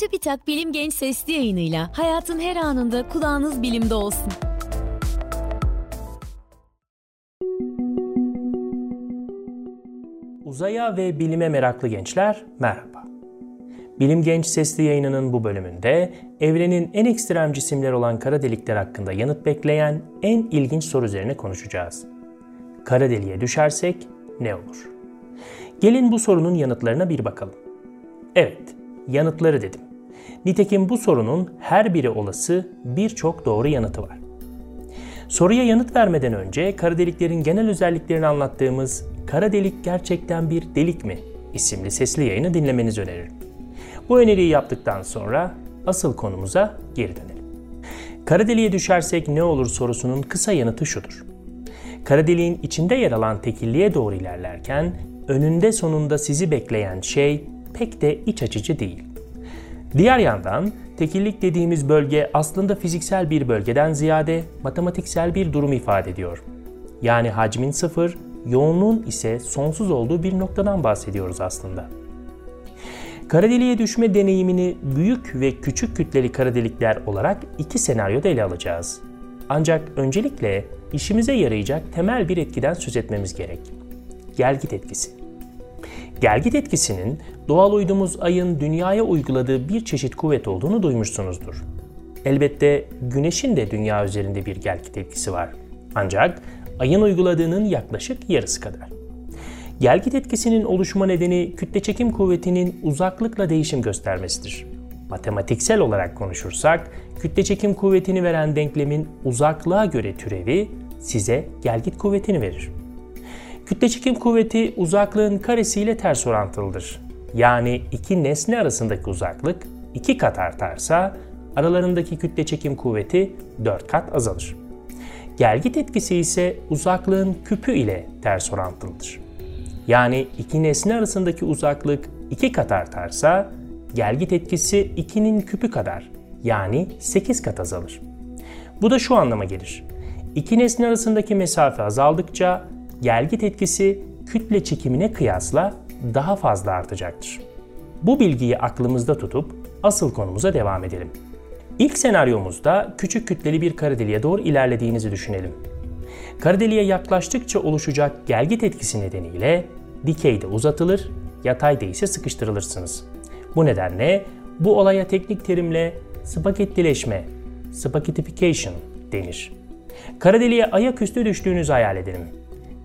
Çubitak Bilim Genç Sesli yayınıyla hayatın her anında kulağınız bilimde olsun. Uzaya ve bilime meraklı gençler merhaba. Bilim Genç Sesli yayınının bu bölümünde evrenin en ekstrem cisimleri olan kara delikler hakkında yanıt bekleyen en ilginç soru üzerine konuşacağız. Kara deliğe düşersek ne olur? Gelin bu sorunun yanıtlarına bir bakalım. Evet, yanıtları dedim. Nitekim bu sorunun her biri olası birçok doğru yanıtı var. Soruya yanıt vermeden önce kara deliklerin genel özelliklerini anlattığımız Kara Delik Gerçekten Bir Delik mi? isimli sesli yayını dinlemenizi öneririm. Bu öneriyi yaptıktan sonra asıl konumuza geri dönelim. Kara deliğe düşersek ne olur sorusunun kısa yanıtı şudur. Kara deliğin içinde yer alan tekilliğe doğru ilerlerken önünde sonunda sizi bekleyen şey pek de iç açıcı değil. Diğer yandan tekillik dediğimiz bölge aslında fiziksel bir bölgeden ziyade matematiksel bir durum ifade ediyor. Yani hacmin sıfır, yoğunluğun ise sonsuz olduğu bir noktadan bahsediyoruz aslında. Kara deliğe düşme deneyimini büyük ve küçük kütleli kara delikler olarak iki senaryoda ele alacağız. Ancak öncelikle işimize yarayacak temel bir etkiden söz etmemiz gerek. Gelgit etkisi. Gelgit etkisinin doğal uydumuz ayın dünyaya uyguladığı bir çeşit kuvvet olduğunu duymuşsunuzdur. Elbette güneşin de dünya üzerinde bir gelgit etkisi var. Ancak ayın uyguladığının yaklaşık yarısı kadar. Gelgit etkisinin oluşma nedeni kütle çekim kuvvetinin uzaklıkla değişim göstermesidir. Matematiksel olarak konuşursak, kütle çekim kuvvetini veren denklemin uzaklığa göre türevi size gelgit kuvvetini verir. Kütle çekim kuvveti uzaklığın karesiyle ters orantılıdır. Yani iki nesne arasındaki uzaklık iki kat artarsa aralarındaki kütle çekim kuvveti 4 kat azalır. Gelgit etkisi ise uzaklığın küpü ile ters orantılıdır. Yani iki nesne arasındaki uzaklık iki kat artarsa gelgit etkisi 2'nin küpü kadar yani 8 kat azalır. Bu da şu anlama gelir. İki nesne arasındaki mesafe azaldıkça gelgit etkisi kütle çekimine kıyasla daha fazla artacaktır. Bu bilgiyi aklımızda tutup asıl konumuza devam edelim. İlk senaryomuzda küçük kütleli bir kara deliğe doğru ilerlediğinizi düşünelim. Kara deliğe yaklaştıkça oluşacak gelgit etkisi nedeniyle dikeyde uzatılır, yatayda ise sıkıştırılırsınız. Bu nedenle bu olaya teknik terimle spagettileşme, spaghettification denir. Kara deliğe ayaküstü düştüğünüzü hayal edelim.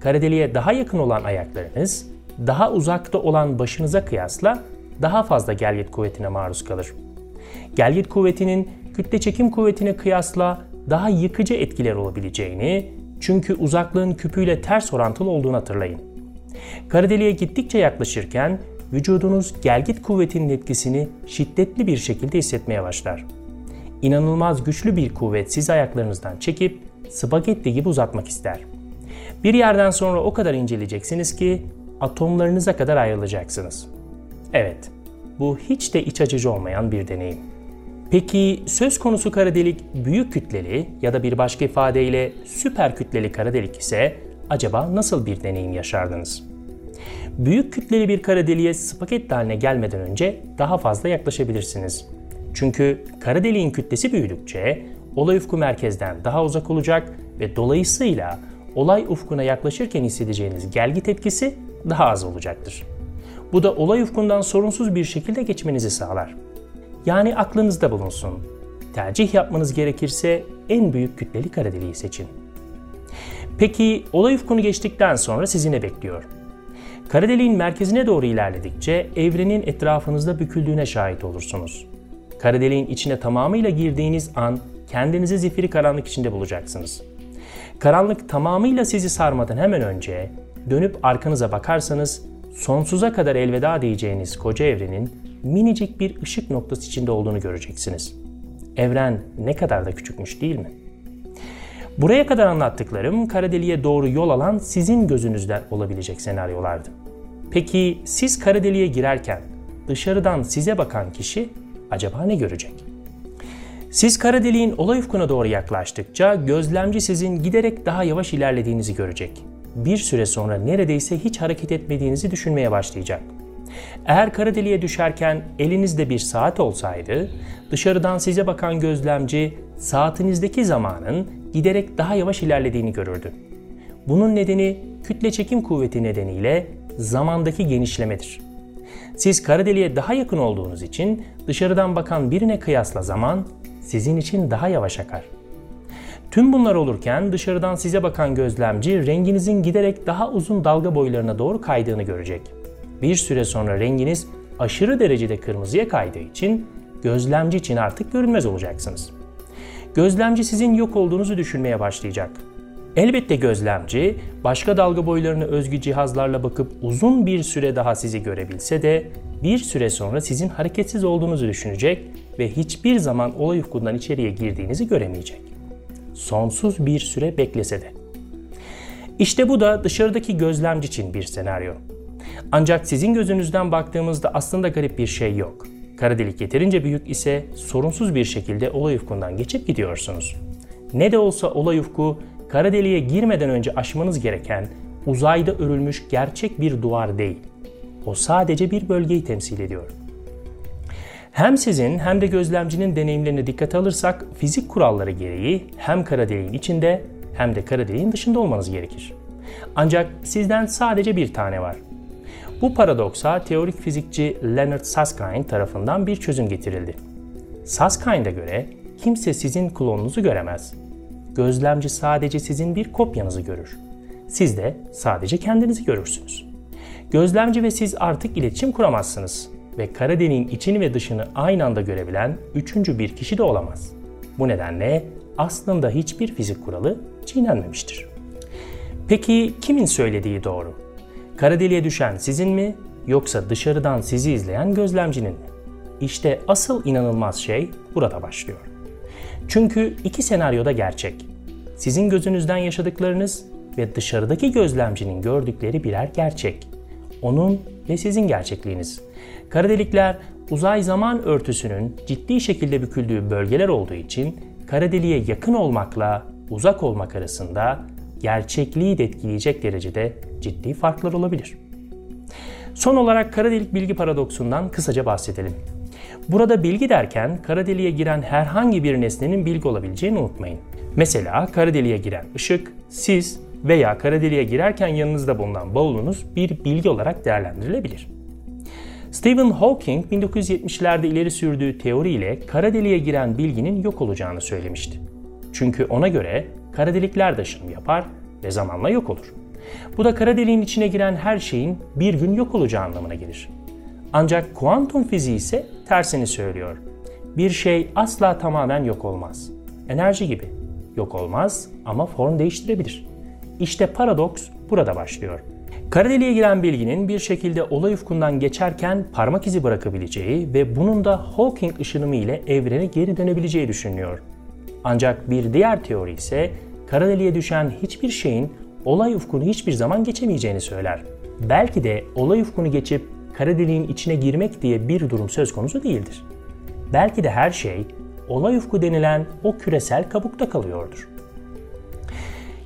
Kara deliğe daha yakın olan ayaklarınız, daha uzakta olan başınıza kıyasla daha fazla gelgit kuvvetine maruz kalır. Gelgit kuvvetinin kütle çekim kuvvetine kıyasla daha yıkıcı etkiler olabileceğini, çünkü uzaklığın küpüyle ters orantılı olduğunu hatırlayın. Kara deliğe gittikçe yaklaşırken vücudunuz gelgit kuvvetinin etkisini şiddetli bir şekilde hissetmeye başlar. İnanılmaz güçlü bir kuvvet sizi ayaklarınızdan çekip spagetti gibi uzatmak ister. Bir yerden sonra o kadar inceleyeceksiniz ki atomlarınıza kadar ayrılacaksınız. Evet, bu hiç de iç açıcı olmayan bir deneyim. Peki söz konusu kara delik büyük kütleli ya da bir başka ifadeyle süper kütleli kara delik ise acaba nasıl bir deneyim yaşardınız? Büyük kütleli bir kara deliğe spagetti haline gelmeden önce daha fazla yaklaşabilirsiniz. Çünkü kara deliğin kütlesi büyüdükçe olay ufku merkezden daha uzak olacak ve dolayısıyla olay ufkuna yaklaşırken hissedeceğiniz gelgit etkisi daha az olacaktır. Bu da olay ufkundan sorunsuz bir şekilde geçmenizi sağlar. Yani aklınızda bulunsun. Tercih yapmanız gerekirse en büyük kütleli kara deliği seçin. Peki olay ufkunu geçtikten sonra sizi ne bekliyor? Kara deliğin merkezine doğru ilerledikçe evrenin etrafınızda büküldüğüne şahit olursunuz. Kara deliğin içine tamamıyla girdiğiniz an kendinizi zifiri karanlık içinde bulacaksınız. Karanlık tamamıyla sizi sarmadan hemen önce dönüp arkanıza bakarsanız sonsuza kadar elveda diyeceğiniz koca evrenin minicik bir ışık noktası içinde olduğunu göreceksiniz. Evren ne kadar da küçükmüş değil mi? Buraya kadar anlattıklarım kara deliğe doğru yol alan sizin gözünüzden olabilecek senaryolardı. Peki siz kara deliğe girerken dışarıdan size bakan kişi acaba ne görecek? Siz kara deliğin olay ufkuna doğru yaklaştıkça gözlemci sizin giderek daha yavaş ilerlediğinizi görecek. Bir süre sonra neredeyse hiç hareket etmediğinizi düşünmeye başlayacak. Eğer kara deliğe düşerken elinizde bir saat olsaydı, dışarıdan size bakan gözlemci saatinizdeki zamanın giderek daha yavaş ilerlediğini görürdü. Bunun nedeni kütle çekim kuvveti nedeniyle zamandaki genişlemedir. Siz kara deliğe daha yakın olduğunuz için dışarıdan bakan birine kıyasla zaman sizin için daha yavaş akar. Tüm bunlar olurken dışarıdan size bakan gözlemci renginizin giderek daha uzun dalga boylarına doğru kaydığını görecek. Bir süre sonra renginiz aşırı derecede kırmızıya kaydığı için gözlemci için artık görünmez olacaksınız. Gözlemci sizin yok olduğunuzu düşünmeye başlayacak. Elbette gözlemci başka dalga boylarına özgü cihazlarla bakıp uzun bir süre daha sizi görebilse de bir süre sonra sizin hareketsiz olduğunuzu düşünecek ve hiçbir zaman olay ufkundan içeriye girdiğinizi göremeyecek. Sonsuz bir süre beklese de. İşte bu da dışarıdaki gözlemci için bir senaryo. Ancak sizin gözünüzden baktığımızda aslında garip bir şey yok. Kara delik yeterince büyük ise sorunsuz bir şekilde olay ufkundan geçip gidiyorsunuz. Ne de olsa olay ufku kara deliğe girmeden önce aşmanız gereken uzayda örülmüş gerçek bir duvar değil. O sadece bir bölgeyi temsil ediyor. Hem sizin hem de gözlemcinin deneyimlerine dikkat alırsak fizik kuralları gereği hem kara deliğin içinde hem de kara deliğin dışında olmanız gerekir. Ancak sizden sadece bir tane var. Bu paradoksa teorik fizikçi Leonard Susskind tarafından bir çözüm getirildi. Suskind'a göre kimse sizin klonunuzu göremez. Gözlemci sadece sizin bir kopyanızı görür. Siz de sadece kendinizi görürsünüz. Gözlemci ve siz artık iletişim kuramazsınız ve kara içini ve dışını aynı anda görebilen üçüncü bir kişi de olamaz. Bu nedenle aslında hiçbir fizik kuralı çiğnenmemiştir. Peki kimin söylediği doğru? Kara deliğe düşen sizin mi yoksa dışarıdan sizi izleyen gözlemcinin mi? İşte asıl inanılmaz şey burada başlıyor. Çünkü iki senaryoda gerçek. Sizin gözünüzden yaşadıklarınız ve dışarıdaki gözlemcinin gördükleri birer gerçek. Onun ve sizin gerçekliğiniz. Kara delikler uzay zaman örtüsünün ciddi şekilde büküldüğü bölgeler olduğu için kara deliğe yakın olmakla uzak olmak arasında gerçekliği de etkileyecek derecede ciddi farklar olabilir. Son olarak kara delik bilgi paradoksundan kısaca bahsedelim. Burada bilgi derken kara deliğe giren herhangi bir nesnenin bilgi olabileceğini unutmayın. Mesela kara deliğe giren ışık, siz veya kara deliğe girerken yanınızda bulunan bavulunuz bir bilgi olarak değerlendirilebilir. Stephen Hawking 1970'lerde ileri sürdüğü teoriyle kara deliğe giren bilginin yok olacağını söylemişti. Çünkü ona göre kara delikler de ışınım yapar ve zamanla yok olur. Bu da kara deliğin içine giren her şeyin bir gün yok olacağı anlamına gelir. Ancak kuantum fiziği ise tersini söylüyor. Bir şey asla tamamen yok olmaz. Enerji gibi. Yok olmaz ama form değiştirebilir. İşte paradoks burada başlıyor. Kara deliğe giren bilginin bir şekilde olay ufkundan geçerken parmak izi bırakabileceği ve bunun da Hawking ışınımı ile evrene geri dönebileceği düşünülüyor. Ancak bir diğer teori ise kara deliğe düşen hiçbir şeyin olay ufkunu hiçbir zaman geçemeyeceğini söyler. Belki de olay ufkunu geçip kara deliğin içine girmek diye bir durum söz konusu değildir. Belki de her şey olay ufku denilen o küresel kabukta kalıyordur.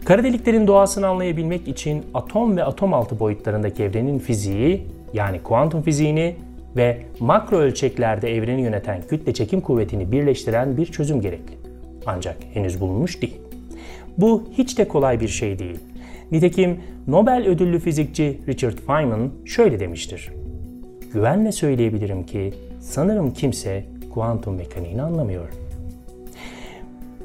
Kara deliklerin doğasını anlayabilmek için atom ve atom altı boyutlarındaki evrenin fiziği yani kuantum fiziğini ve makro ölçeklerde evreni yöneten kütle çekim kuvvetini birleştiren bir çözüm gerekli. Ancak henüz bulunmuş değil. Bu hiç de kolay bir şey değil. Nitekim Nobel ödüllü fizikçi Richard Feynman şöyle demiştir. Güvenle söyleyebilirim ki sanırım kimse kuantum mekaniğini anlamıyor.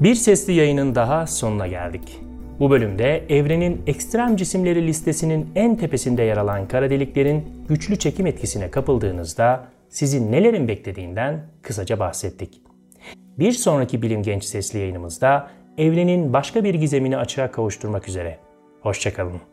Bir sesli yayının daha sonuna geldik. Bu bölümde evrenin ekstrem cisimleri listesinin en tepesinde yer alan kara deliklerin güçlü çekim etkisine kapıldığınızda sizi nelerin beklediğinden kısaca bahsettik. Bir sonraki Bilim Genç sesli yayınımızda evrenin başka bir gizemini açığa kavuşturmak üzere. Hoşçakalın.